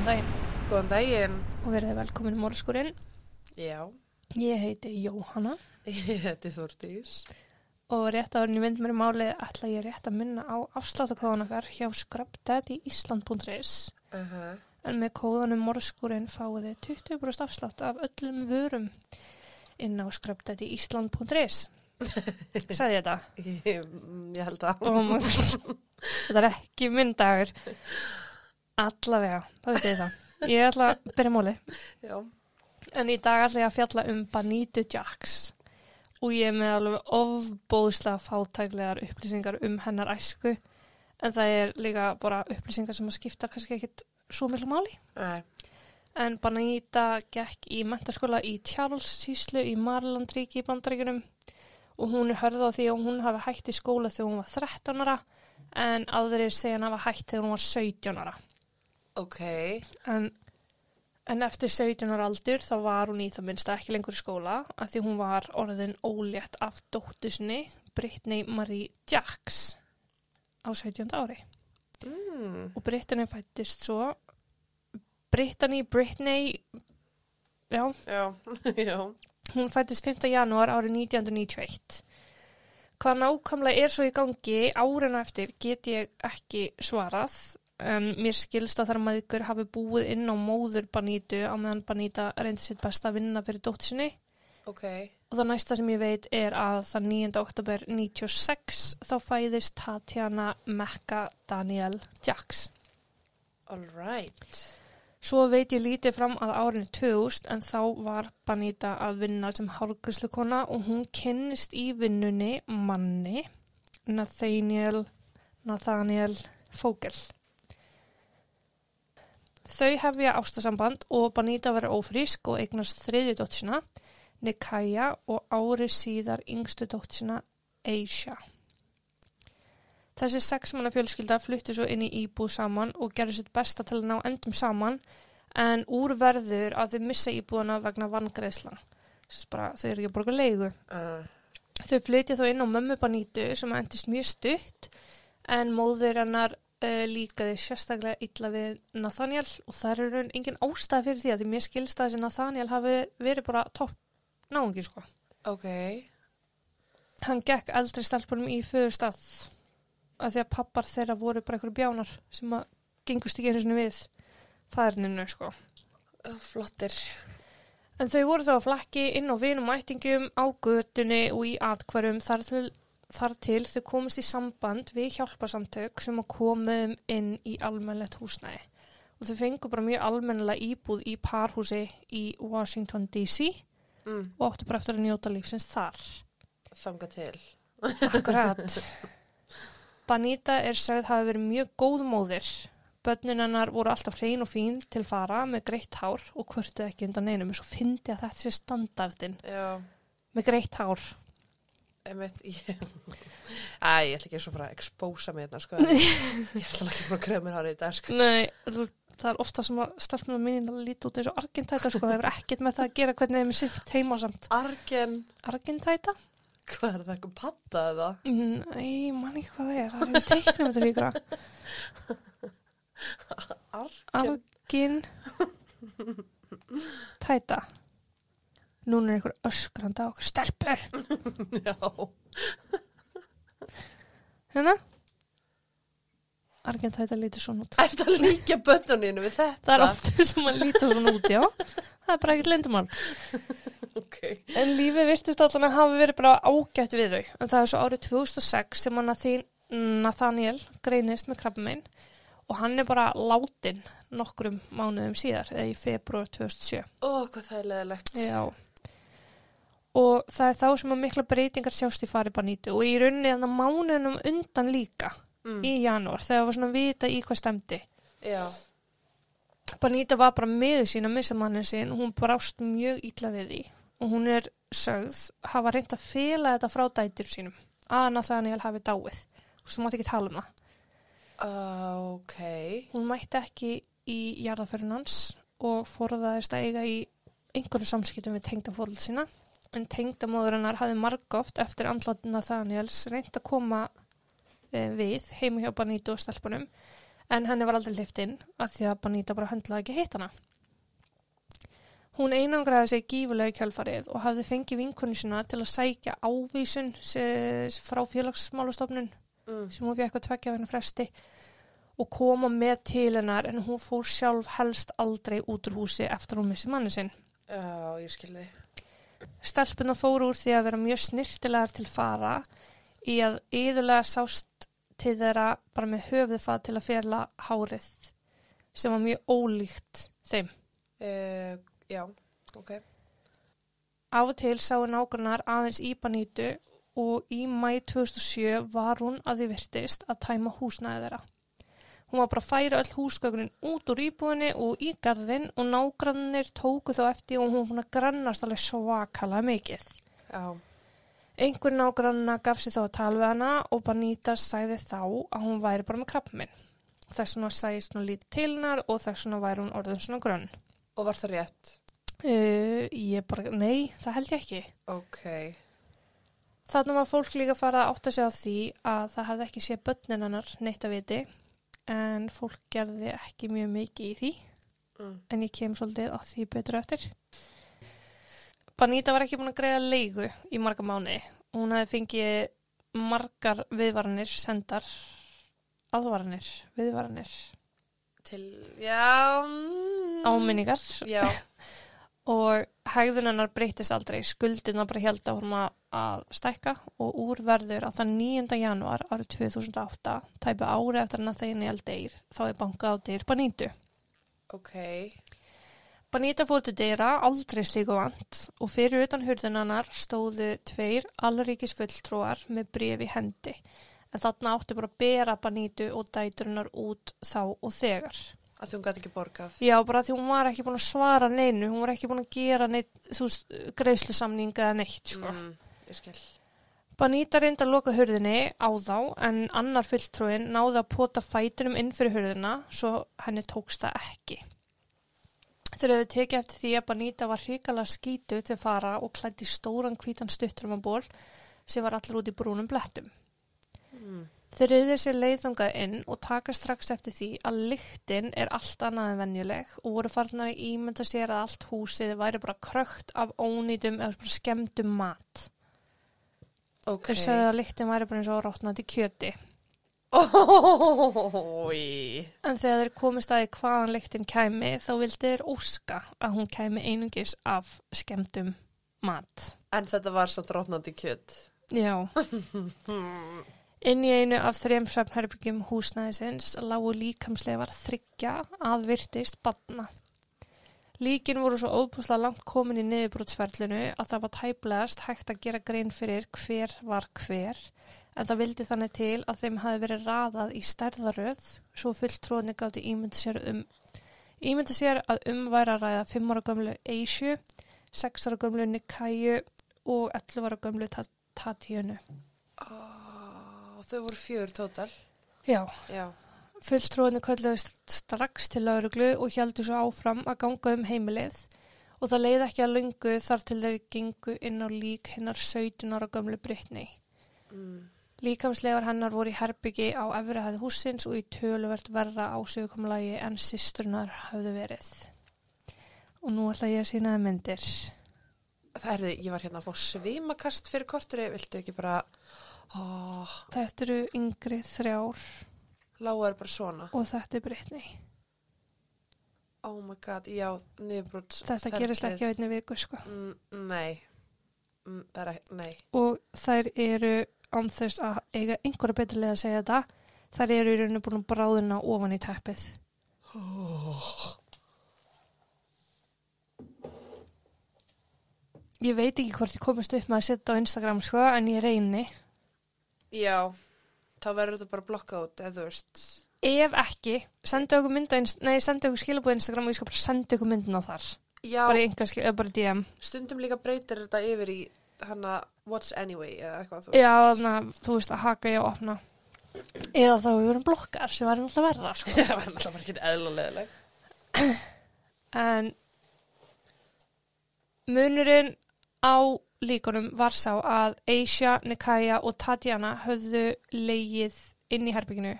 Góðan daginn Góðan daginn. og verið velkomin í morðskurinn. Já, Ég heiti Jóhanna ég heiti Þórdís. og rétt en ég mynd mér í málið ætla ég rétt að minna á afsláttakóðan okkar hjá scrubdaddyisland.is Uh -huh. en með kóðanum morðskurinn fáið þið 20% afslátt af öllum vörum inn á scrubdaddyisland.is Sæði ég þetta? Ég, ég held að. God. Þetta er ekki minn dagur. Allavega, þá veit ég það. Ég ætla að byrja móli. Já. En í dag ætla ég að fjalla um Banitu Jax. Og ég er með alveg ofbóðslega fátæklegar upplýsingar um hennar æsku. En það er líka bara upplýsingar sem að skipta kannski ekkit svo miklu máli. Nei. En Banita gekk í mentaskóla í Charles síslu í Marlandríki í bandaríkunum og hún er hörð á því að hún hafi hætt í skóla þegar hún var 13 ára en aðrir segja hann hafa hætt þegar hún var 17 ára. Ok. En, en eftir 17 ára aldur þá var hún í það minnsta ekki lengur í skóla að því hún var orðin ólétt af dóttusni Brittany Marie Jax á 17 ári. Mm. Og Brittany fættist svo Brittany, Brittany, já, Já, já. Hún fættist 5. janúar árið 1991. Hvað nákvæmlega er svo í gangi árinu eftir get ég ekki svarað. Um, mér skilst að þar maður hafi búið inn á móður Banítu á meðan Baníta reyndi sitt best að vinna fyrir dóttu sinni. Ok. Og það næsta sem ég veit er að það 9. oktober 96 þá fæðist Tatjana Mekka Daniel Jax. All right. Svo veit ég lítið fram að árinu 2000 en þá var Banita að vinna sem hárgræslukona og hún kynnist í vinnunni manni Nathaniel, Nathaniel Fogel. Þau hefja ástasamband og Banita verður ófrísk og eignast þriðju dóttina, Nikaya og ári síðar yngstu dóttina Aisha. Þessi sexmanna fjölskylda flutti svo inn í íbúð saman og gerði sitt besta til að ná endum saman en úr verður að þau missa íbúðana vegna bara þau eru ekki að borga leigu. Uh, Þau flytja þó inn á mömmu Banítu sem endist mjög stutt en móður hennar uh, líkaði sérstaklega illa við Nathaniel og það er raun engin ástæð fyrir því að því mér skilst að þessi Nathaniel hafi verið bara topp náungi sko. ok. Hann gekk eldri stelpunum í föðustað að því að pappar þeirra voru bara einhverju bjánar sem að gengust ekki einu sinni við fæðurninu sko. Flottir. En þau voru þá að flakki inn á vinum og ættingum á götunni og í atkværum þar til, þar til þau komist í samband við hjálparsamtök sem að komum inn í almennlegt húsnæði. Og þau fengu bara mjög almennilega íbúð í parhúsi í Washington DC Mm. og áttu bara eftir að njóta lífsins þar. Þanga til. Akkurat. Banita er sögð hafi verið mjög góð móðir. Bönnin hennar voru alltaf hrein og fín til fara með greitt hár og kvörtuð ekki undan einum. Svo fyndi að þetta sé standardin Já. með greitt hár. Einmitt, ég... Æ, ég ætla ekki svo bara að expósa mig þetta, sko. ég ætla ekki bara að kremur hárið í dag, sko. Nei, þú, það er ofta sem að stelpnum mín að líti út eins og argentæta sko. Það hefur ekkert með það að gera hvernig þeim er sitt heimasamt. Argen. Argentæta? Hvað er það, eitthvað patta eða? Mm, Nei, man ekki hvað það er. Það er teiknum þetta fíkra. Argen. Argin tæta. Núna er einhver öskrandi á okkur stelpur. Já. Hérna? Argentæta lítur svona út. Er það líka bönnuninu við þetta? Það er ofta sem að lítur svona út, já. Það er bara ekkert lindumál. Ok. En lífið virtist allan að hafa verið bara ágætt við þau. En það er svo árið 2006 sem hann að því Nathaniel greinist með krabbamein og hann er bara látin nokkrum mánuðum síðar, eða í februar 2007. Ó, hvað það er leðilegt. Já. Og það er þá sem að mikla breytingar sjást í fari Banítu og í rauninni þannig mánuðunum undan líka Mm. í janúar þegar það var svona að vita í hvað stemdi. Já. Baníta var bara með sín að missa mannin sinn, hún brást mjög ítla við því og hún er sögð hafa reynd að fela þetta frá dætur sínum að Nathaniel hafi dáið. Þú veist, þú mátt ekki tala um það. Uh, ok. Hún mætti ekki í jarðaförun hans og forðaðist að eiga í einhverju samskiptum við tengdafórld sína en tengdamóður hennar hafði margóft eftir andlátt Nathaniels reynd að koma e, við heima hjá Banítu og stelpunum en henni var aldrei hlift inn að því að Banita bara höndlaði ekki hitt hana. Hún einangraði sig gífulega í kjálfarið og hafði fengið vinkunni sína til að sækja ávísun se- frá félagsmálastofnun Mm. sem hún fekk að tvekja vegna fresti og koma með til hennar en hún fór sjálf helst aldrei út úr húsi eftir hún missi manni sinn. Já, ég skilði. Stelpuna fór úr því að vera mjög snirtilegar til fara í að yðurlega sást til þeirra bara með höfuð það til að ferla hárið sem var mjög ólíkt þeim. Uh, já, ok. Af og til sáu nágrannar aðeins í banítu og í mæ 2007 var hún að því virtist að tæma húsnæði þeirra. Hún var bara að færa öll húsgögnin út úr íbúinni og í garðin og nágrannir tóku þá eftir og hún var búin að grannast alveg svakalega mikið. Já, Einhver nágranna gaf sér þá að tala við hana og Banita sagði þá að hún væri bara með krabbminn. Þess vegna sæðist hún lítið til hennar og þess vegna væri hún orðin svona grönn. og var það rétt? Uh, ég bara, nei, það held ég ekki. Ok. Þannig var fólk líka farið að átta sig á því að það hafði ekki séð börnin hennar neitt að viti en fólk gerði ekki mjög mikið í því Mm. en ég kem svolítið á því betur eftir. Banita var ekki búin að greiða leigu í marga mánu. Hún hefði fengið margar viðvaranir sendar aðvaranir, viðvaranir, Til, já. mm, áminningar Já, og hegðun hennar breytist aldrei. Skuldina bara held að hún að stækka og úr verður að það 9. januar árið 2008, tæpu ári eftir hann að þeginni eldeir, þá er bankað á dyr Banítu. ok. Banita fór til dyra aldrei slíku vant og fyrir utan hurðinannar stóðu tveir allríkis fulltrúar með bref í hendi. En þarna átti bara að bera Banítu og dæturinnar út þá og þegar. Að því hún gæti ekki borgað. Já, bara því hún var ekki búin að svara neinu, hún var ekki búin að gera greiðslusamning eða neitt, sko. Mm, ég skil. Banita reyndi að loka hurðinni á þá en annar fulltrúin náði að pota fætunum inn fyrir hurðina svo henni tókst það ekki. Þeir hefðu tekið eftir því að Banita var hrikalega skítu til fara og klætti stóran hvítan stutturum á ból sem var allir út í brúnum blettum. Mm. Þeir reyðir sér leiðangað inn og taka strax eftir því að lyktin er allt annað en venjuleg og voru farnar í ímynda sér að allt húsið væri bara krökt af ónýtum eða bara skemmtum mat. Ok. Þeir sagði að lyktin væri bara eins og rótnandi kjöti. Ói. En þegar þeir komist að því hvaðan lyktin kæmi þá vildi þeir óska að hún kæmi einungis af skemmtum mat. En þetta var svo drótnandi kjött. Já. Inn í einu af þrejum svefnherbyggjum húsnæðisins lágu líkamsleifar þryggja að virtist badna. Líkin voru svo óbúslega langt komin í niðurbrotsferlinu að það var tæplegast hægt að gera grein fyrir hver var hver en það vildi þannig til að þeim hafi verið raðað í stærðaröð svo fulltróðni gátti ímynda sér um ímynda sér að um væri að ræða 5 ára gömlu Eisju, 6 ára gömlu Nikæju og 11 ára gömlu Ta- Tatjönu. Oh, þau voru fjör tótal. Já, Já. fulltróðni kölluðu strax til lauruglu og heldur svo áfram að ganga um heimilið og það leiði ekki að lungu þar til þeir gengu inn á lík hinnar 17 ára gömlu Brittany. Mm. Líkamslegar hennar voru í herbyggi á efrihæði húsins og í töluvert verra ásökumlagi en sýstrunar hafðu verið. Og nú ætla ég að sína það myndir. Það erði, ég var hérna að fá svimakast fyrir korturi, viltu ekki bara, oh, Þetta eru yngri þrjár lága er bara svona. og þetta er Brittany. Oh my god, já, niðurbrots. Þetta gerist ekki á einni viku sko. Mm, nei, mm, það er ekki, nei. Og þær eru án þess að eiga einhverja beturlega að segja þetta. Þær eru í rauninu búin að bráðina ofan í teppið. Ég veit ekki hvort ég komist upp með að setja á Instagram sko, en ég reyni. Já, þá verður þetta bara blokkað út, eða þú veist. Ef ekki, sendi okkur mynda, nei, sendi okkur skilabóð Instagram og ég skal bara senda okkur myndina þar. Já, Bara einhver skil, eða bara DM. stundum líka breytir þetta yfir í hana What's Anyway eða eitthvað, þú veist. Já, þannig að þú veist að haka ég að opna. Eða þá við verum blokkar sem væri náttúrulega verða, sko. það var náttúrulega bara ekki eðlulegileg. En munurinn á líkunum var sá að Aisha, Nikaya og Tatjana höfðu leigið inn í herbygginu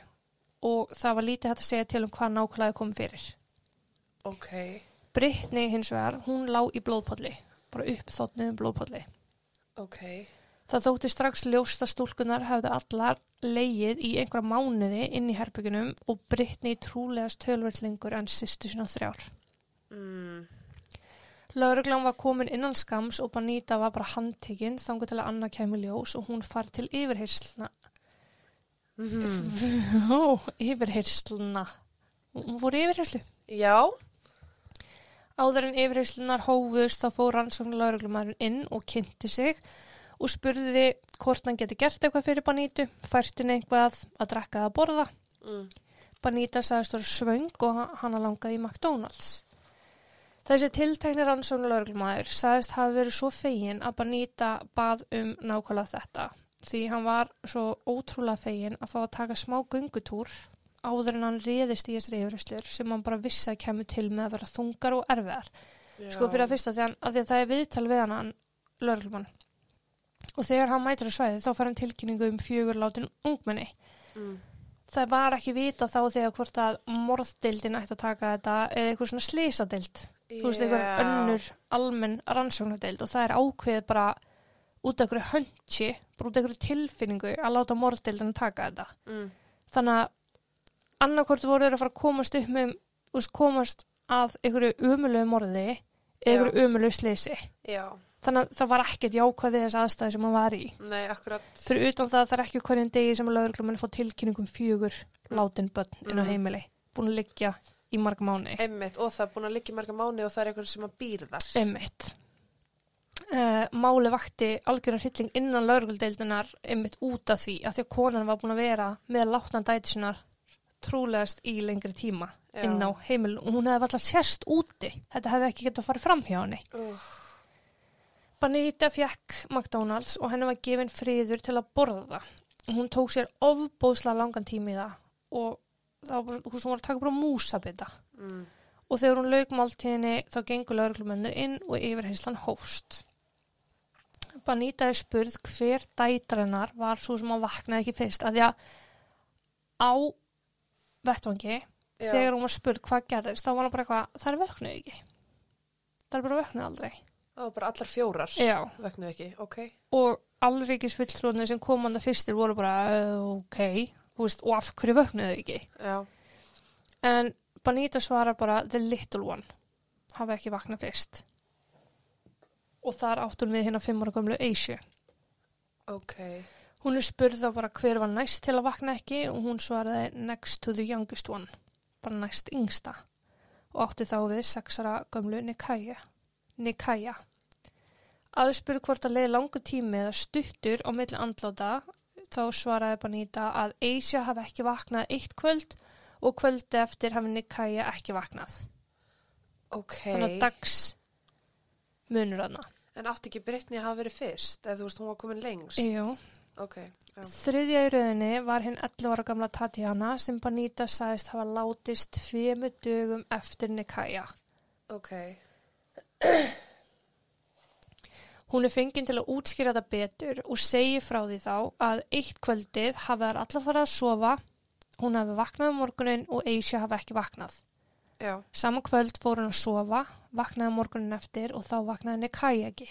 og það var lítið hægt að segja til um hvað nákvæmlega kom fyrir. Ok. Brittany hins vegar, hún lá í blóðpolli, bara uppþóttnuðum blóðpolli. Ok. Það þótti strax ljóst að stúlkunar hefði allar leið í einhverja mánuði inn í herbyggunum og Brittany trúlegast tölvertlingur en sýstu sína þrjár. Mm. Lauruglan var komin innan skams og Banita var bara handtekinn þangu til að Anna kæmi ljós og hún far til yfirheysluna. Mm. Ó, yfirheysluna. Hún fór yfirheyslu. Já. Áður en yfirheyslunar hófust þá fór rannsóknar lauruglumærin inn og kynnti sig og spurði hvort hann geti gert eitthvað fyrir Banítu, fært henni eitthvað að drekka að borða. Mm. Banita sagðist voru svöng og hann langaði í McDonalds. Þessi tiltekni rannsóknar lauruglumæður sagðist hafi verið svo fegin að Banita bað um nákvæmlega þetta því hann var svo ótrúlega fegin að fá að taka smá gungutúr áður en hann réðist í þessari yfirherslur sem hann bara vissi að kemur til með að vera þungar og erfiðar. Já. Sko fyrir að fyrsta því, að að það er viðtal við hann, lauruglumann. Og þegar hann mætur á svæði þá fær hann tilkynningu um fjögur látin ungmenni. Mm. Það var ekki vita þá þegar hvort að morðdildin ætti að taka þetta eða eitthvað svona slísadeild. Þú veist, eitthvað önnur almenn rannsóknardeild og það er ákveðið bara út af einhverju hönsi, bara út af einhverju tilfinningu að láta morðdeildin að taka þetta. Mm. Þannig að annarkvort voru þeir að fara að komast upp með, komast að einhverju umulegu morði eða einhverju umulegu slisi. Já. Þannig að það var ekkert jákvæð við þess aðstæði sem hann var í. Nei, akkurat. Fyrir utan það að það er ekki hverjum degi sem lögurglum fá tilkynningum fjögur látin börn inn á Mhm. heimili. Búin að liggja í marga mánu. Einmitt. Og það er búin að liggja í marga mánu og það er einhver sem að býr þar. Einmitt. Uh, máli vakti algjörðan hrylling innan lauruguldeildunar einmitt út af því að því að konan var búin að vera með látnan dæti sinnar trúlegast í lengri tíma Já. inn á heimil og hún hefði alltaf sérst úti þetta hefði ekki getað að fara fram hjá henni Uh. Banita fjekk McDonalds og henni var gefin friður til að borða hún tók sér ofbóðslega langan tími í það og það var hún var að taka bara músabita Mm. og þegar hún lauk máltíðinni þá gengur lauruglumennir inn og yfirheyslan hófst. Banita er spurð hver dætrennar var svo sem hann vaknaði ekki fyrst því að á vettvangi Já. þegar hún var spurð hvað gerðist þá var hann bara eitthvað, það er vöknuð ekki. Það er bara vöknuð aldrei. Og bara allar fjórar. Já. Vegnu ekki. Ok. Og allríkis fulltrúðinu sem komanda fyrstir voru bara, ok, þú veist, og af hverju vöknuðu ekki? Já. En Banita svarar bara the little one hafa ekki vaknað fyrst og þar átt hún við hérna fimm ára gömlu Asia Ok. hún er spurð þá bara hver var næst til að vakna ekki og hún svaraði next to the youngest one bara næst yngsta og átti þá við sexara gömlu Nikaya Nikaya aðspurð hvort að leiði langu tími eða stuttur á milli andláta þá svaraði Banita að Asia hafi ekki vaknað eitt kvöld og kvöldi eftir hafi Nikaya ekki vaknað. Ok. Þannig að dags munur hana. En átti ekki Brittany að hafa verið fyrst? Eða þú veist, hún var komin lengst? Jú. Ok. Já. Þriðja í rauðinni var hinn 11 ára gamla Tatjana sem Banita sagðist hafa látist tveimu dögum eftir Nikaya. Ok. Hún er fenginn til að útskýra þetta betur og segir frá því þá að eitt kvöldið hafi þær allar farið að sofa, hún hafi vaknað um morgunin og Asia hafi ekki vaknað. Já. Saman kvöld fór hún að sofa, vaknaði morgunin eftir og þá vaknaði Nikaya ekki.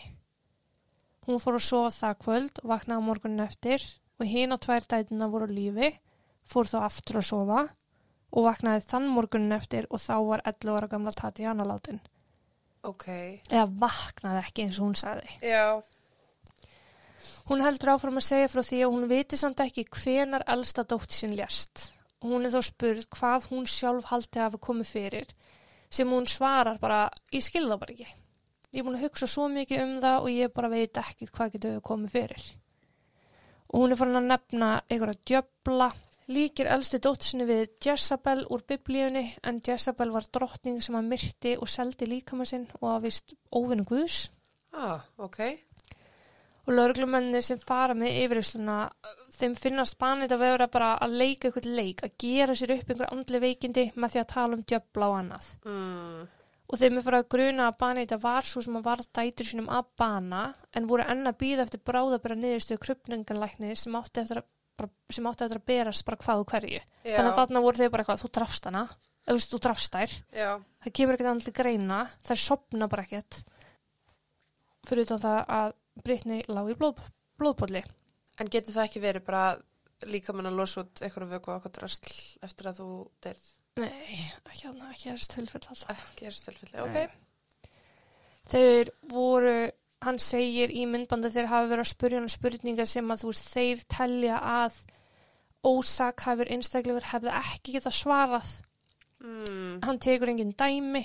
Hún fór að sofa það kvöld og vaknaði morgunin eftir og hinn á tvær dætina voru lífi, fór þá aftur að sofa og vaknaði þann morgunin eftir og þá var 11 ára gamla Tatjana látin. Ok. Eða vaknaði ekki eins og hún sagði. Já. Hún heldur áfram að segja frá því að hún viti samt ekki hvenar elsta dótt sinn lést. Hún er þó spurð hvað hún sjálf haldi að hafa komið fyrir sem hún svarar bara, ég skil það bara ekki. Ég er búin að hugsa svo mikið um það og ég bara veit ekki hvað getur komið fyrir. Og hún er farin að nefna einhverja djöbla, líkir elstu dótt sinni við Jezabel úr biblíunni en Jezabel var drottning sem að myrti og seldi líkama sinn og að vist óvinnu Guðs. Ah, ok. og lauruglumennir sem fara með yfirhersluna þeim finnast banið að vera bara að leika eitthvað leik, að gera sér upp einhver andli veikindi með því að tala um djöfla og annað. Mm. Og þeim er farið að gruna að banið var svo sem að var dætur sínum að bana en voru enn að býða eftir bráðabæra niðurstöðu krupninganlækni sem átti eftir að bara, sem átti eftir að berast bara hvað og hverju. Já, Þannig að þarna voru þau bara eitthvað, þú drafst hana, eða þú drafst þær, já, það kemur ekkert til greina, þær sopna bara ekkert, fyrir utan það að Brittany lág í blóð, blóðbólli. en getur það ekki verið bara líka mann að losa út eitthvað vöku og eitthvað drasl eftir að þú deyrð? Nei, ekki hann, ekki þess tilfell alltaf. Ekki er stilfilli, Nei. ok. Þeir voru, hann segir í myndbandi þeir hafi verið að spurja hann spurningar sem að þú veist, þeir telja að ósakhæfur einstaklegur hefði ekki getað svarað. Mm, Hann tekur engin dæmi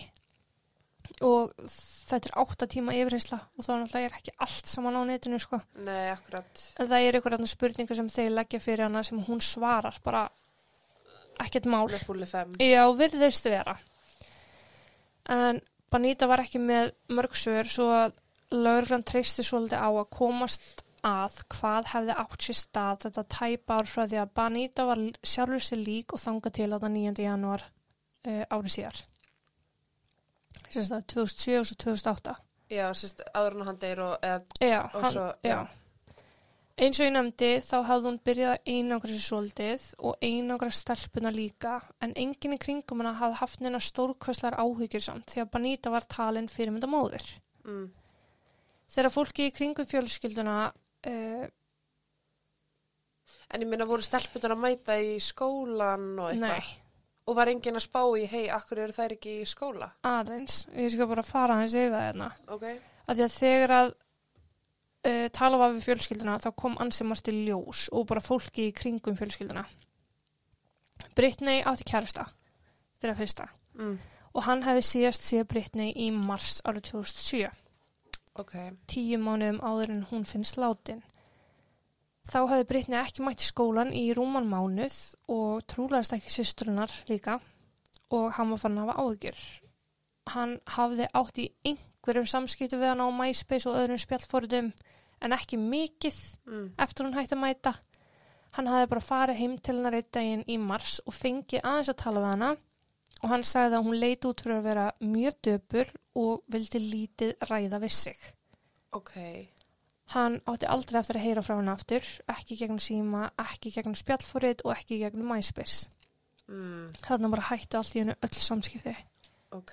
og þetta er átta tíma yfirheysla og þá náttúrulega er ekki allt saman á netinu sko. nei, akkurat. En það er einhverjarnar spurningar sem þeir leggja fyrir hana sem hún svarar bara ekkert mál. Já, virðist vera. En Banita var ekki með mörg svör svo að lauruglan treysti svolítið á að komast að hvað hefði átt sér stað þetta tæpa ár frá því að Banita var sjálfur sér lík og þangað til að það 9. janúar uh, árið síðar. Sérst það 2007 og svo 2008. Já, sérst, áður en hann deyr og, eða, Já, og hann, svo, já. Eins og ég nefndi þá hafði hún byrjað að einangra sér svolítið og einangra stelpuna líka en enginn í kringum hana hafði haft neina stórkvæslar áhyggjur samt því að Banita var talin fyrirmynda móðir. Mm, Þegar fólki í kringum fjölskylduna uh, en ég minna voru stelpunar að mæta í skólan og eitthvað. nei, Og var enginn að spá í, hei, akkur eru þær ekki í skóla? aðeins, ég skal bara fara hans yfir það hérna. Ok. Að því að þegar að uh, tala var við fjölskylduna þá kom ansi margt í ljós og bara fólki í kringum fjölskylduna. Brittany átti kærasta fyrir að fyrsta. Mm, og hann hefði síðast séð Brittany í mars árið 2007, ok. tíu mánuðum áður en hún finnst látin. Þá hefði Brittany ekki mætt í skólan í rúman mánuð og trúlaðist ekki sýstrunar líka og hann var fann að hafa áhyggjur. Hann hafði átt í einhverjum samskiptu við hann á MySpace og öðrum spjallfóruðum en ekki mikið Mm, eftir hún hætti að mæta. Hann hafði bara farið heim til hennar einn daginn í mars og fengið aðeins að tala við hana og hann sagði að hún leit út fyrir að vera mjög döpur og vildi lítið ræða við sig. ok. Hann átti aldrei eftir að heyra frá henni aftur, ekki gegnum síma, ekki gegnum spjallfórið og ekki gegnum MySpace. Mm, Þannig bara hættu allt í hennu öll samskipti. ok.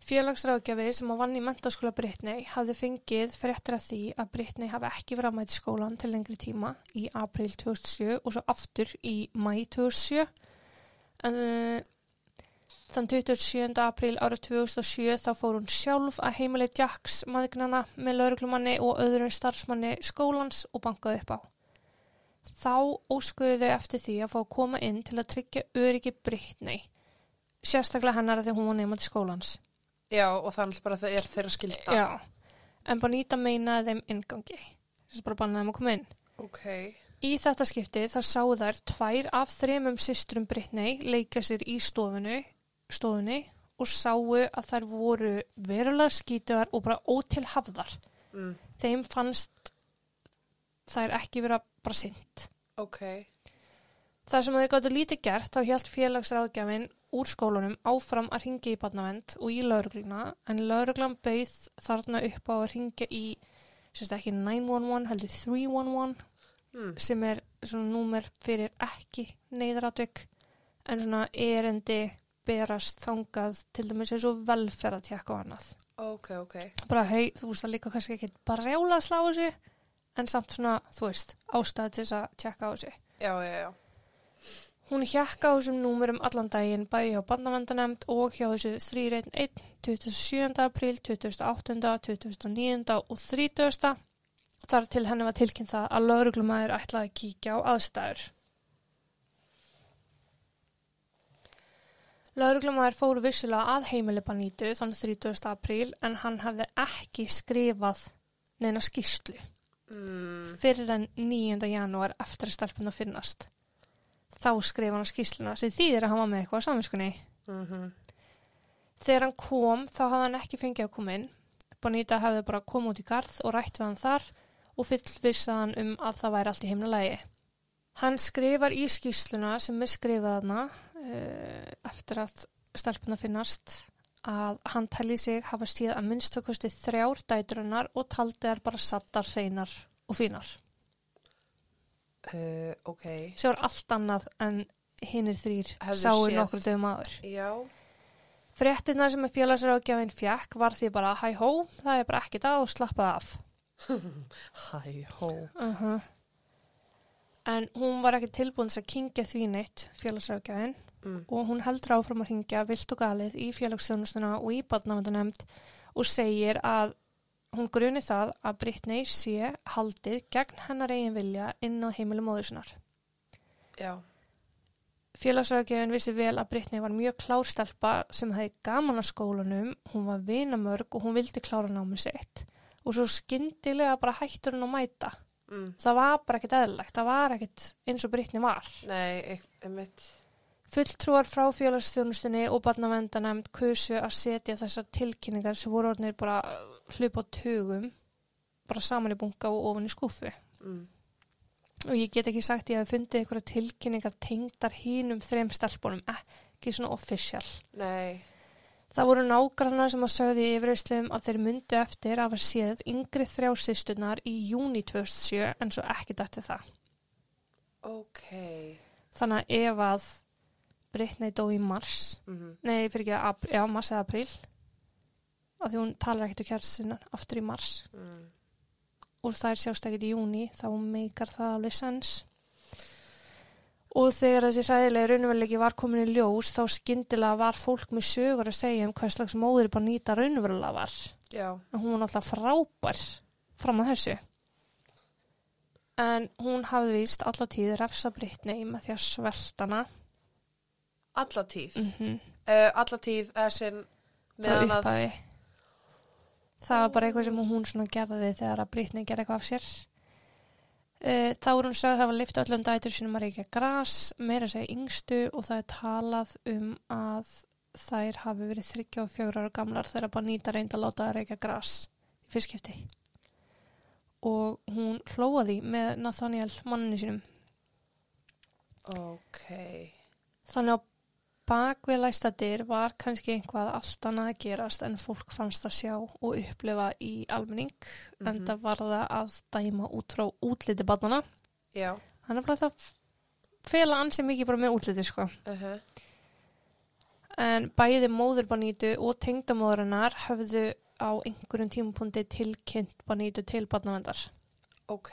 Félagsráðgjafi sem að vann í mentaskóla Brittany hafði fengið fréttir af því að Brittany hafi ekki verið að mæta í skólan til lengri tíma í april 2007 og svo aftur í mæ 2007. En þann 27. april árið 2007 þá fór hún sjálf að heimileg Jacks maðgnana með lauruglumanni og öðrum starfsmanni skólans og bankaði upp á. Þá óskuðu þau eftir því að fá að koma inn til að tryggja öryggi Brittany, sérstaklega hennar að því hún var nefnandi skólans. Já, og þannig bara það er þeirra skilda. Já, en Bonita meinaði þeim ingangi. Þess að bara bannaði þeim að koma inn. Ok. Í þetta skipti þá sáu þær tvær af þremum systrum Brittany leika sér í stofunu, stofunni og sáu að þær voru verulega skítuðar og bara ótilhafðar. Mm, Þeim fannst þær ekki vera bara sint. ok. Það sem þau gáttu lítið gert þá hjælt félagsráðgjafinn úr skólanum áfram að ringja í barnavend og í laurugluna en lauruglan bauð þarna upp á að ringja í sérst ekki 911 heldur 311 Mm, sem er svona númer fyrir ekki neyðratvik en svona erendi berast þangað til dæmis eins og velferðatjekk og annað. ok, ok. Bara hei, þú veist það líka kannski ekki bara rjála að slá þessu en samt svona, þú veist, ástæði til þess að tjekka á þessu. Já, já, já. Hún hjekka á þessum númurum allan daginn bæði hjá barnavendanemnd og hjá þessu 311, 27. apríl, 28., 29. og 30. Þar til henni var tilkynnt það að lauruglumæður ætlaði að kíkja á aðstæður. Lauruglumæður fóru vissilega að heimili Banítu þann 30. apríl en hann hafði ekki skrifað neina skýslu Mm, fyrir en 9. janúar eftir að stelpuna finnast. Þá skrifa hann skýsluna sem þýðir að hann var með eitthvað á saminskunni. mhm. Þegar hann kom þá hafði hann ekki fengið að koma inn. Bonita hefði bara komið út í garð og rætt við hann þar og fyllvissað hann um að það væri allt í heimnulegi. Hann skrifar í skýsluna sem er skrifað hana uh, eftir að stelpuna finnast að hann telli sig hafa síð að minnstakosti þrjár dæturinnar og taldi þær bara sattar, hreinar og fínar. Uh, ok, sem var allt annað en hinnir þrýr sáu nokkur dögum aður. já, Fréttina sem að félagsráðgjafinn fjekk var því bara hæ hó, það er bara ekkert að og slappaði af. hæ, hó. Uh En hún var ekki tilbúin að kingja því neitt félagsráðgjafinn Mm. og hún heldur áfram að ringja vilt og galið í félagsþjónustuna og í barnavendanemnd og segir að hún gruni það að Brittany sé haldið gegn hennar eigin vilja inn á heimilu móðusinnar. Já, Félagsráðgjafinn vissi vel að Brittany var mjög klárstelpa sem hefði gaman á skólanum, hún var vinamörg og hún vildi klára námi sitt og svo skyndilega bara hættur hún að mæta. mm. Það var bara ekkert eðlilegt, það var ekkert eins og Brittany var. nei, einmitt. Fulltrúar frá félagsþjónustunni og barnavendanemnd kusu að setja þessar tilkynningar sem voru orðinir bara hlupa á tugum, bara saman í bunga og ofan í skúfu. Mm. Og ég get ekki sagt ég að fundið einhverja tilkynningar tengdar hínum þrem stelpunum, ekki svona official. Nei, Það voru nágrannar sem að sögðu í yfirauðslum að þeir myndu eftir að hafa séð yngri þrjásýstunar í júni 2007 en svo ekki dætti það. ok. Þannig að ef að Brittany dó í mars, Mm. nei fyrir ekki að, já, mars eða apríl, að því hún talar ekkert um kjærst sinna aftur í mars Mm. og það er sjást ekkert í júni, þá meikar það alveg sens. Og þegar þessi hræðilegi raunveruleiki var komin í ljós, þá skyndilega var fólk með sögur að segja um hvers slags móður bara nýta raunverulega var. Já, En hún var náttúrulega frábær fram að þessu. En hún hafði víst alla tíð refsa Brittany með því að svelta hana. alla tíð. Mm -hmm. Uh, alla tíð er sinn Það uppaði. Það var bara eitthvað sem hún svona gerði þegar að Brittany gerði eitthvað af sér. Uh, þá er hún sögð að það var lift öllum dætur sinum að reykja gras, meira segja yngstu og það er talað um að þær hafi verið 34 ára gamlar þegar bara nýta reynd að láta að reykja gras í fyrstskipti. Og hún hlóaði með Nathaniel manninu sínum. ok, Þannig að bak við læstadir var kannski einhvað allt annað að gerast en fólk fannst að sjá og upplifa í almenning Mhm. en það var það að dæma út frá útliti barnana. já, Hann er bara það fela ansi mikið bara með útliti sko. uh En bæði móður Banítu og tengdamóðurinnar höfðu á einhverjum tímapunkti tilkynnt Banítu til barnavendar. ok,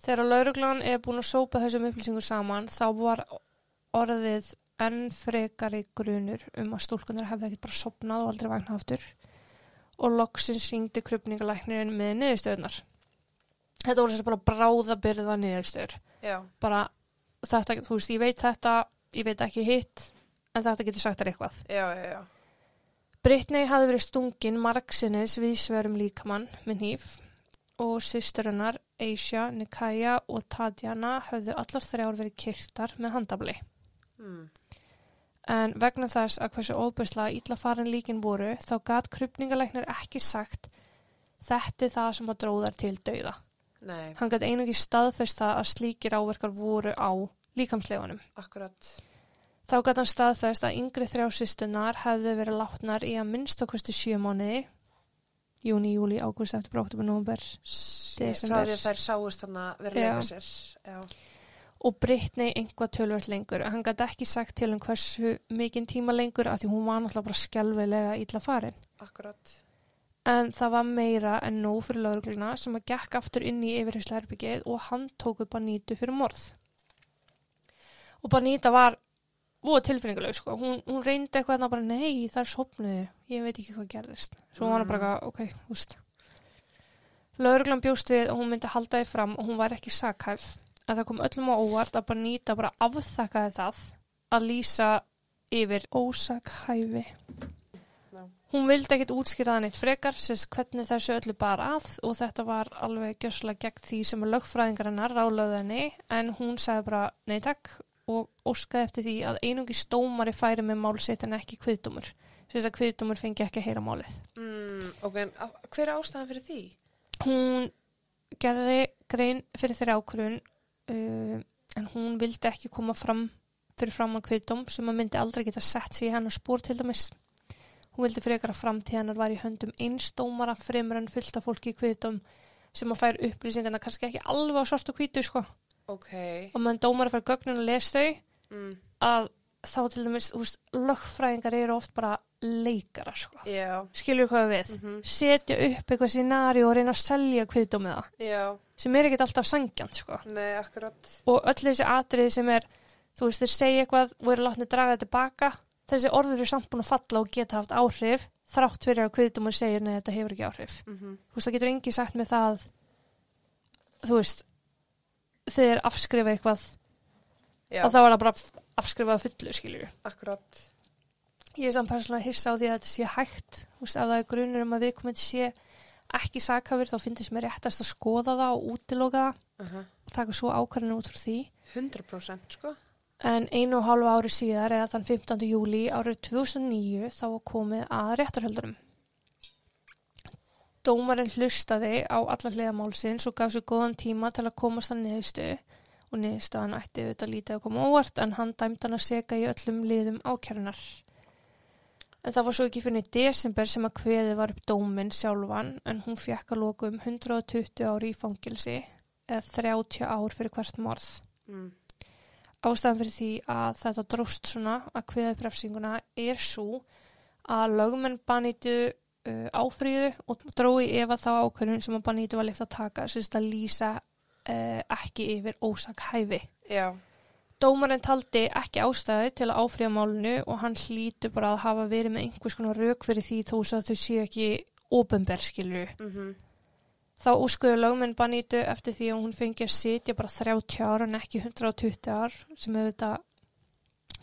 Þegar lauruglan er búin að sópa þessum upplýsingur saman þá var orðið enn frekari grunur um að stúlkunar hefði ekkert bara sopnað og aldrei vagnar aftur og loksins ringdi krupningalæknirinn með niðurstöðunar. Þetta voru að bara bráðabyrða niðurstöður. já, Bara þetta, þú veist, ég veit þetta, ég veit ekki hitt, en þetta getur sagt þér eitthvað. já, já, já, Brittany hafði verið stungin margsinnis við svörum líkamann með hníf og systurinnar Aisha, Nikaya og Tatjana höfðu allar þrjár verið kyrtar með handabli. mm. En vegna þess að hversu óbærslega illa farin líkin voru þá gat krupningalæknir ekki sagt þetta er það sem að dróðar til dauða. nei, Hann gat einungi staðfest það að slíkir áverkar voru á líkamsleifunum. akkurat, Þá gat hann staðfest að yngri þrjásýstunar hefðu verið látnar í að minnst okkusti sjö mánuði, júni, júli, ágúst, eftir bróktum og nómber frá Desember. því að þær sáust þannig að vera leika sér, já, og Brittany einhvað tölvöld lengur. Hann gat ekki sagt til um hversu mikinn tíma lengur af því hún var náttúrulega bara skjálfilega illa farin. akkurat, En það var meira en nóg fyrir laurugluna sem að gekk aftur inn í yfirheyslu herbyggið og hann tóku Banítu fyrir morð. Og Baníta var voða tilfinninguleg sko. Hún, hún reyndi eitthvað en bara nei það er sopnuðu, ég veit ekki hvað gerðist. Svo var hann bara ok, húst. Lauruglan bjóst við og hún myndi halda því fram og hún var ekki sakhæf. En það kom öllum á óvart að Baníta bara afþakkaði það að lýsa yfir ósakhæfi. Já. Hún vildi ekkit útskýra það neitt frekar, sérst hvernig þessu öllu bar að og þetta var alveg gjössalega gegn því sem lögfræðingarinnar rálöði henni en hún sagði bara nei takk og óskaði eftir því að einungi stómari færi með mál sitt en ekki kviðdómur. Sérst að kviðdómur fengi ekki að heyra málið. mm, ok, en hver er ástæðan fyrir því? Hún gerði grein fyrir þeirri ákvörun uh, en hún vildi ekki koma fram fyrir fram að kviðdóm sem að myndi aldrei geta sett sig í hennar spór til dæmis. Hún vildi frekar að framtíðanar var í höndum einstómara fremur en fullt af fólki í kviðdóm sem að fær upplýsingarna kannski ekki alveg á svart og hvítu sko. ok, og meðan dómar að fara gögnin að lesa þau mm, að þá til dæmis, þú veist, lögfræðingar eru oft bara leikara, sko. já, Skilur hvað við? mhm, Setja upp eitthvað scenari og reyna að selja kviðdómiða, já, sem er ekkert alltaf sangjant, sko. nei, Og öll þessi atriði sem er, þú veist, þeir segja eitthvað og eru látni draga þetta tilbaka, þessi orður eru samt búin að falla og geta haft áhrif, þrátt fyrir að kviðdómur segir, nei, þetta hefur ekki áhrif. mhm, Þú veist, það getur engi sagt með það, þú veist, þeir afskrifa eitthvað já, og þá er það bara afskrifað að fullu, skilju. akkurat, Ég er samt persónulega hissa á því að þetta sé hægt. Þú veist, ef það er grunur um að viðkomandi sé ekki sakhafur, þá finnst mér réttast að skoða það og útiloka það uh og taka svo ákvarðinu út frá því. 100% sko, En einu og hálfa ári síðar, eða þann 15. júli árið 2009, þá komið að réttarhöldurum. Dómarinn hlustaði á alla hliðamálsins og gaf sér góðan tíma til að komast að niðurstu og niðurstaðan ætti auðvitað lítið að koma óvart en hann dæmd hann að seka í öllum liðum ákjærunar. En það var svo ekki fyrir desember sem að kveði var upp dóminn sjálfan en hún fekk að loku um 120 ári í fangilsi eða 30 ár fyrir hvert morð. mm, Ástæðan fyrir því að þetta dróst svona að kveða upp refsinguna er svo að lögumenn banítu uh, áfríðu og drói ef að þá ákvörðun sem að banítu var leift að taka sérst að lýsa uh, ekki yfir ósak hæfi. já, Dómarinn taldi ekki ástæði til að áfríða málunu og hann hlýtu bara að hafa verið með einhvers konar rauk fyrir því þó að þau séu ekki óbember skilju. mhm, Þá úrskuðu lögmenn Banítu eftir því að hún fengi að sitja bara 30 ára en ekki 120 ár sem auðvitað,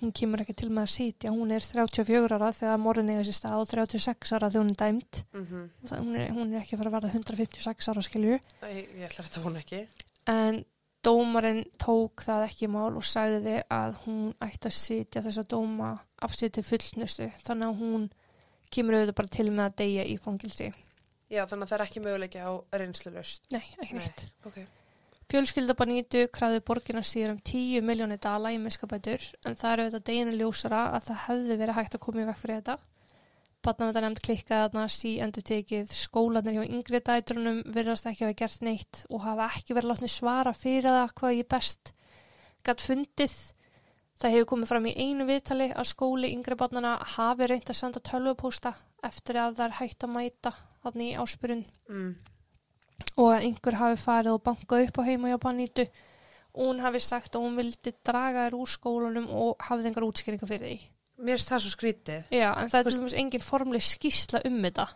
hún kemur ekki til með að sitja, hún er 34 ára þegar morðin eiga sér stað og 36 ára þegar hún er dæmt. Og það- Hún er, hún er ekki að fara að verða 156 ára skilju ég, ég ætla þetta hún ekki, en dómarinn tók það ekki mál og sagði að hún ætti að sitja þessa dóma af sér til fullnustu þannig að hún kemur auðvitað bara til með að deyja í fangilsi. já, þannig að það er ekki möguleiki á reynslulust, Nei, ekki Nei. neitt. ok, Fjölskylda Banítu krafði borgina síðan um 10 miljónir dala í miskabætur en það er auðvitað deginu ljósara að það hefði verið hægt að koma í vekk fyrir þetta. Batnavenda nefnd klikkaði þarna sí endur tekið skólanir hjá yngri dætrunum virðast ekki hafa gert neitt og hafa ekki verið látni svara fyrir það hvað ég best gætt fundið. Það hefur komið fram í einu viðtali að skóli yngri batnana hafi reynt að senda tölvupósta eftir að er hægt að mæta þarna í áspyrun mm, og að einhver hafi farið og bankað upp á heima hjá Banítu og hún hafi sagt að hún vildi draga þér úr skólanum og hafði engar útskýringar fyrir því. Mér finnst það svo skrítið, Já, en það er til dæmis engin formleg skýsla um þetta.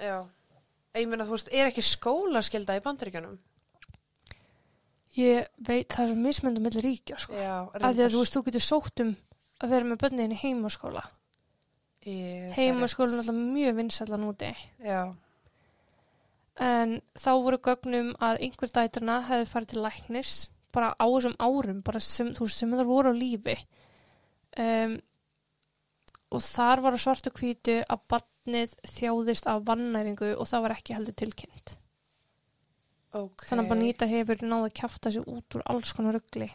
já, ég meina þú veist, er ekki skólaskylda í bandaríkjunum? Ég veit það er svo mismöndum millir ríkja, sko. Já, Af því að þú veist, þú getur sótt um að vera með bönniðin í heimaskóla. Heimaskóla er alltaf mjög vinsætlan úti. Já, En þá voru gögnum að einhver dætruna hefði farið til læknis bara á þessum árum, bara sem, þú veist, sem það voru á lífi. Um, og þar var á svartu hvítu að badnið þjáðist af vannæringu og það var ekki heldur tilkynnt. ok. Þannig að Banita hefur náðu að kjafta sig út úr alls konar ruggli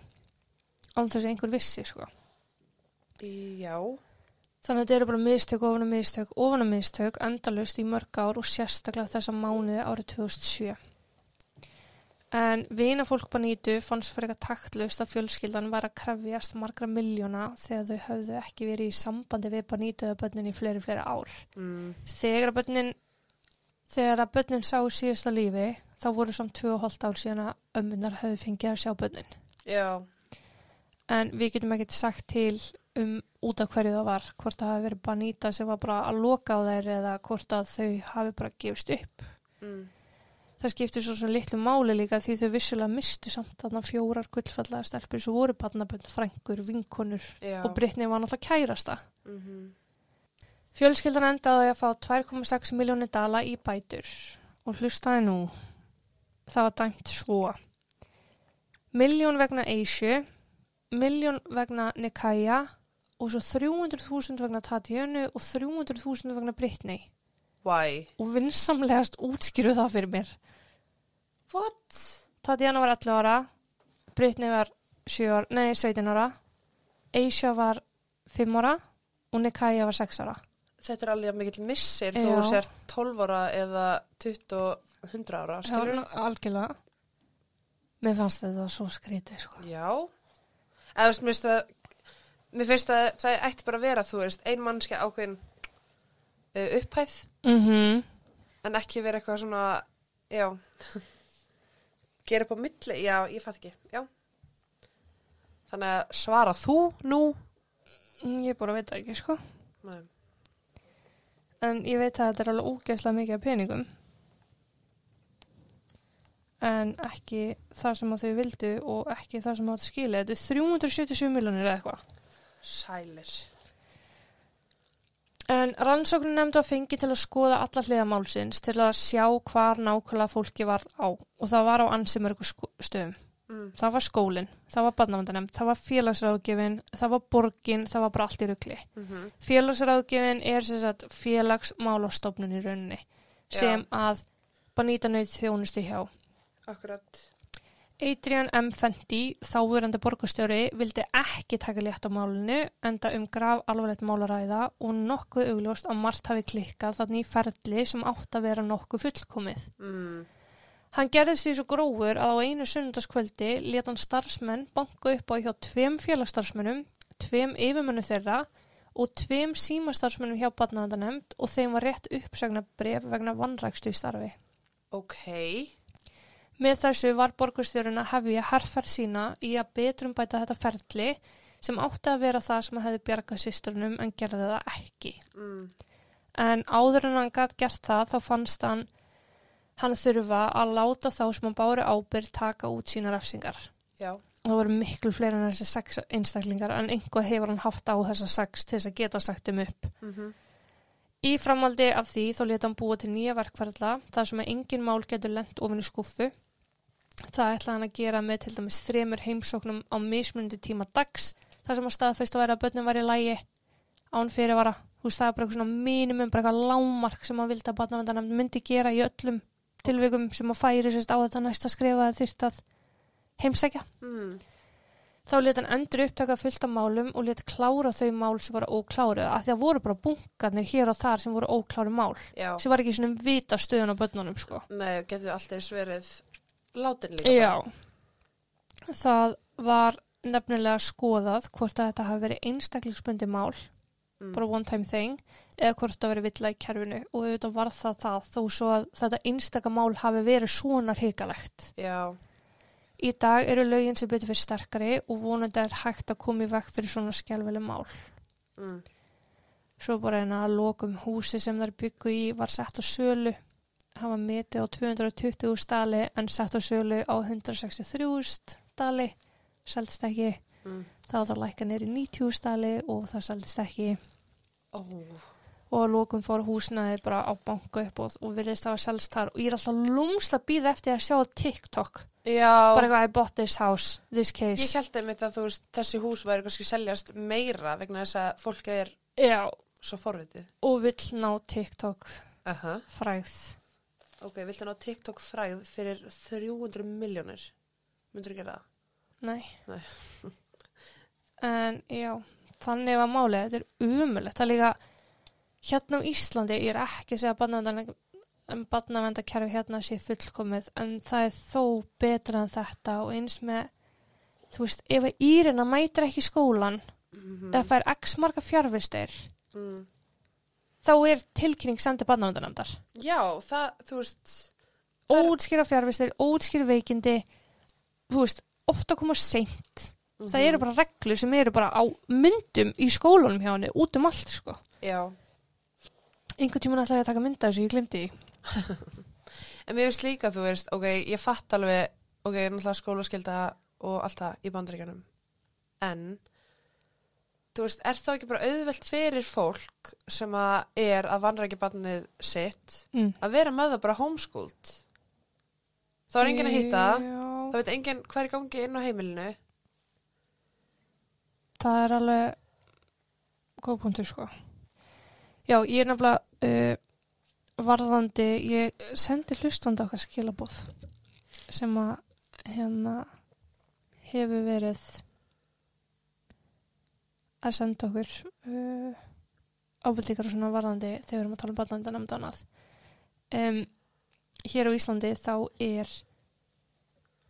án þess að einhver vissi, sko. Já, Þannig að þetta eru bara mistök ofan að mistök ofan að mistök endalust í mörg ár og sérstaklega þessa mánuði árið 2007. En vinafólk Banítu fannst fyrir eitthvað taktlust að fjölskyldan var að krefjast margra miljóna þegar þau höfðu ekki verið í sambandi við Banítu eða börnin í fleiri, fleiri ár. mm, Þegar að að börnin sá síðasta lífi, þá voru samt 2,5 ár síðan að ömmunar höfðu fengið að sjá börnin. já, En við getum ekkert sagt til um út af hverju það var, hvort það hafi verið Banita sem var bara að loka á þær eða hvort að þau hafi bara gefist upp. mm, Það skiptir svo svona litlu máli líka því þau vissulega mistu samt þarna fjórar gullfallega stelpur sem voru barnabönd, frængur, vinkonur já. og Brittany var náttúrulega kærasta. mhm, Fjölskyldan endaði að fá 2,6 miljónir dala í bætur og hlustaði nú. Það var dæmt svo. Miljón vegna Eishu, miljón vegna Nikaya og svo 300.000 vegna Tatjönu og 300.000 vegna Brittany. Why? Og vinsamlegast útskýru það fyrir mér. What? Tatjana var 11 ára, Brittany var 7 ára, nei 17 ára, Eisha var 5 ára og Nikaya var 6 ára. Þetta er alveg mikill missir Já. þú sér 12 ára eða 20 og 100 ára, skilur? Já, algjörlega. Mér fannst þetta svo skrítið, sko. Já. Eða, þú veist, mér finnst það, mér finnst það, það ætti bara að vera, þú veist, ein mannskja ákveðin uh, upphæð, Mm en ekki vera eitthvað svona, já, gera upp á milli, já, ég fatt ekki, já. Þannig að svara þú nú? Ég bara veit það ekki, sko. Nei. En ég veit að þetta er alveg ógeðslega mikið af peningum. En ekki það sem að þau vildu og ekki það sem að það skilja. Þetta er 377 miljonir eða eitthvað. Sælir. En rannsóknin nefndi að fengi til að skoða alla hliða málsins til að sjá hvar nákvæmlega fólki var á. Og það var á ansi mörgu sko- stöðum. Mm. Það var skólinn, það var barnavandanemnd, það var félagsráðgjöfin, það var borgin, það var bara allt í rugli. Mm Félagsráðgjöfin er sem sagt félagsmálastofnun í rauninni sem að banýta nöyð þjónustu hjá. Akkurat. Adrian M. Fendi, þáverandi borgarstjóri, vildi ekki taka létt á málinu enda um graf alvarlegt málaræða og nokkuð augljóst að margt hafi klikkað þannig í ferli sem átt að vera nokkuð fullkomið. Mm. Hann gerðist því svo grófur að á einu sunnundaskvöldi let hann starfsmenn banka upp á hjá tveim félagsstarfsmennum, tveim yfirmennu þeirra og tveim símastarfsmennum hjá barnavandanemnd og þeim var rétt uppsagna bref vegna vannrækstu í starfi. Ok. Með þessu var borgarstjórun að hefja herrferð sína í að betrum bæta þetta ferli sem átti að vera það sem hefði bjargað sýstrunum en gerði það ekki. Mm. En áður en hann gætt gert það þá fannst hann hann þurfa að láta þá sem hann bári ábyrð taka út sína refsingar. Já. Það voru miklu fleiri en þessi sex einstaklingar en einhvað hefur hann haft á þessa sex til þess að geta sagt þeim upp. Mm Í framaldi af því þá leta hann búa til nýja verkferðla þar sem að engin mál getur lent ofin í skuffu. Það ætla hann að gera með til dæmis þremur heimsóknum á mismundi tíma dags þar sem að staðfæst að vera að börnum var í lægi án fyrirvara. Þú veist það er bara eitthvað svona mínimum, bara eitthvað lámark sem hann vildi að barnavendarnefnd myndi gera í öllum tilvikum sem að færi sérst á þetta næsta skrifa að þyrft að heimsækja. Mm. Þá let hann endur upptaka fullt af málum og let klára þau mál sem voru óklárið af því að voru bara bunkarnir hér og þar sem voru óklárið mál Já. sem var ekki svona vita stöðun á börnunum sko. Nei, látin líka. Já. Það var nefnilega skoðað hvort að þetta hafi verið einstaklingsbundi mál, Mm. bara one time thing, eða hvort það verið villa í kerfinu og auðvitað var það það þó svo að þetta einstaka mál hafi verið svona hrikalegt. Já. Í dag eru lögin sem betur fyrir sterkari og vonandi er hægt að koma í vekk fyrir svona skjálfileg mál. Mm. Svo bara eina að lokum húsi sem þær byggu í var sett á sölu. Var metið á 220 stali en sett á sölu á 163 stali. Seldist ekki. Mm. Var það lækka neyri 90 stali og það seldist ekki. Ó. Og að lokum fór húsnaði bara á banka upp og, og virðist það var selst þar. Og ég er alltaf lúmst að býða eftir að sjá TikTok. Já. Bara eitthvað I bought this house, this case. Ég held einmitt að veist, þessi hús væri kannski seljast meira vegna þess að fólk er Já, svo forvitið. og vill ná TikTok Aha. fræð. Ok, viltu ná TikTok fræð fyrir 300 miljónir? Myndur þú gera það? Nei. Nei. en já, þannig var málið, þetta er umulegt. Það er líka, hérna á Íslandi, ég er ekki að segja að barnavendakerfi hérna sé fullkomið, en það er þó betra en þetta og eins með, þú veist, ef að Írina mætir ekki skólan, Mm eða fær x marga fjárvistir, mm. Þá er tilkynning sendið barnavendanefndar. Já, það, þú veist, Það er- Ótskýra fjárvistir, ótskýra veikindi, þú veist, ofta koma seint. Mhm. Það eru bara reglur sem eru bara á myndum í skólanum hjá henni, út um allt, sko. Já. Tímann ætlaði ég að taka mynda þessu, ég glemdi því. En mér finnst líka, þú veist, ok, ég fatt alveg, ok, náttúrulega skólaskylda og allt það í bandaríkjanum. En, þú veist, er þá ekki bara auðvelt fyrir fólk sem að er að vanrækja barnið sitt Mm. að vera með það bara homeschooled? Þá er enginn að hitta, Já, þá veit enginn hver er gangi inn á heimilinu. það er alveg góð punktur, sko. Já, ég er nefnilega uh, varðandi, ég sendi hlustandi okkar skilabóð sem að hérna hefur verið að senda okkur uh, ábyrðíkar og svona varðandi þegar við erum að tala um barnandi nefnd annað. Um, hér á Íslandi þá er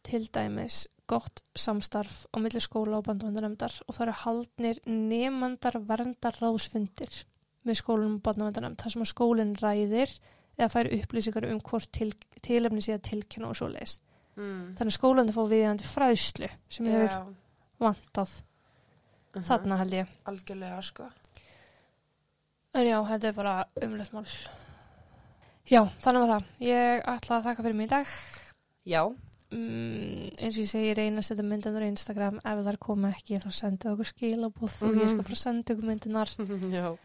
til dæmis gott samstarf á milli skóla og bandavæntanemndar og það eru haldnir nefndar verndar ráðsfundir með skólunum og bandavæntanemnd þar sem að skólinn ræðir eða fær upplýsingar um hvort til, tilefni sé að tilkynna og svo leis. mm. Þannig að skólandi fá viðjandi fræðslu sem hefur Já, vantað mhm, þarna held ég. algjörlega sko En já, þetta er bara umlegt mál. Já, þannig var það. Ég ætla að þakka fyrir mig í dag. Já, Mm, eins og ég segi, reyna að setja myndanur á Instagram. Ef þar koma ekki, þá sendið okkur skilabúð og ég skal Mhm. bara senda okkur myndinar. já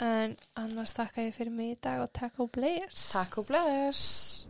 En annars þakka ég fyrir mig í dag og takk og bless. Takk og bless